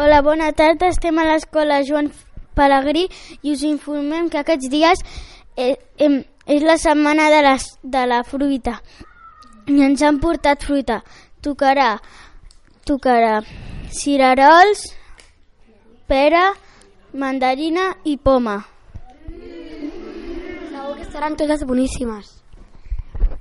Hola, bona tarda. Estem a l'escola Joan Pellegrí i us informem que aquests dies eh, eh, és la setmana de, les, de la fruita i ens han portat fruita. Tocarà, tocarà cirerols, pera, mandarina i poma. Segur que seran totes boníssimes.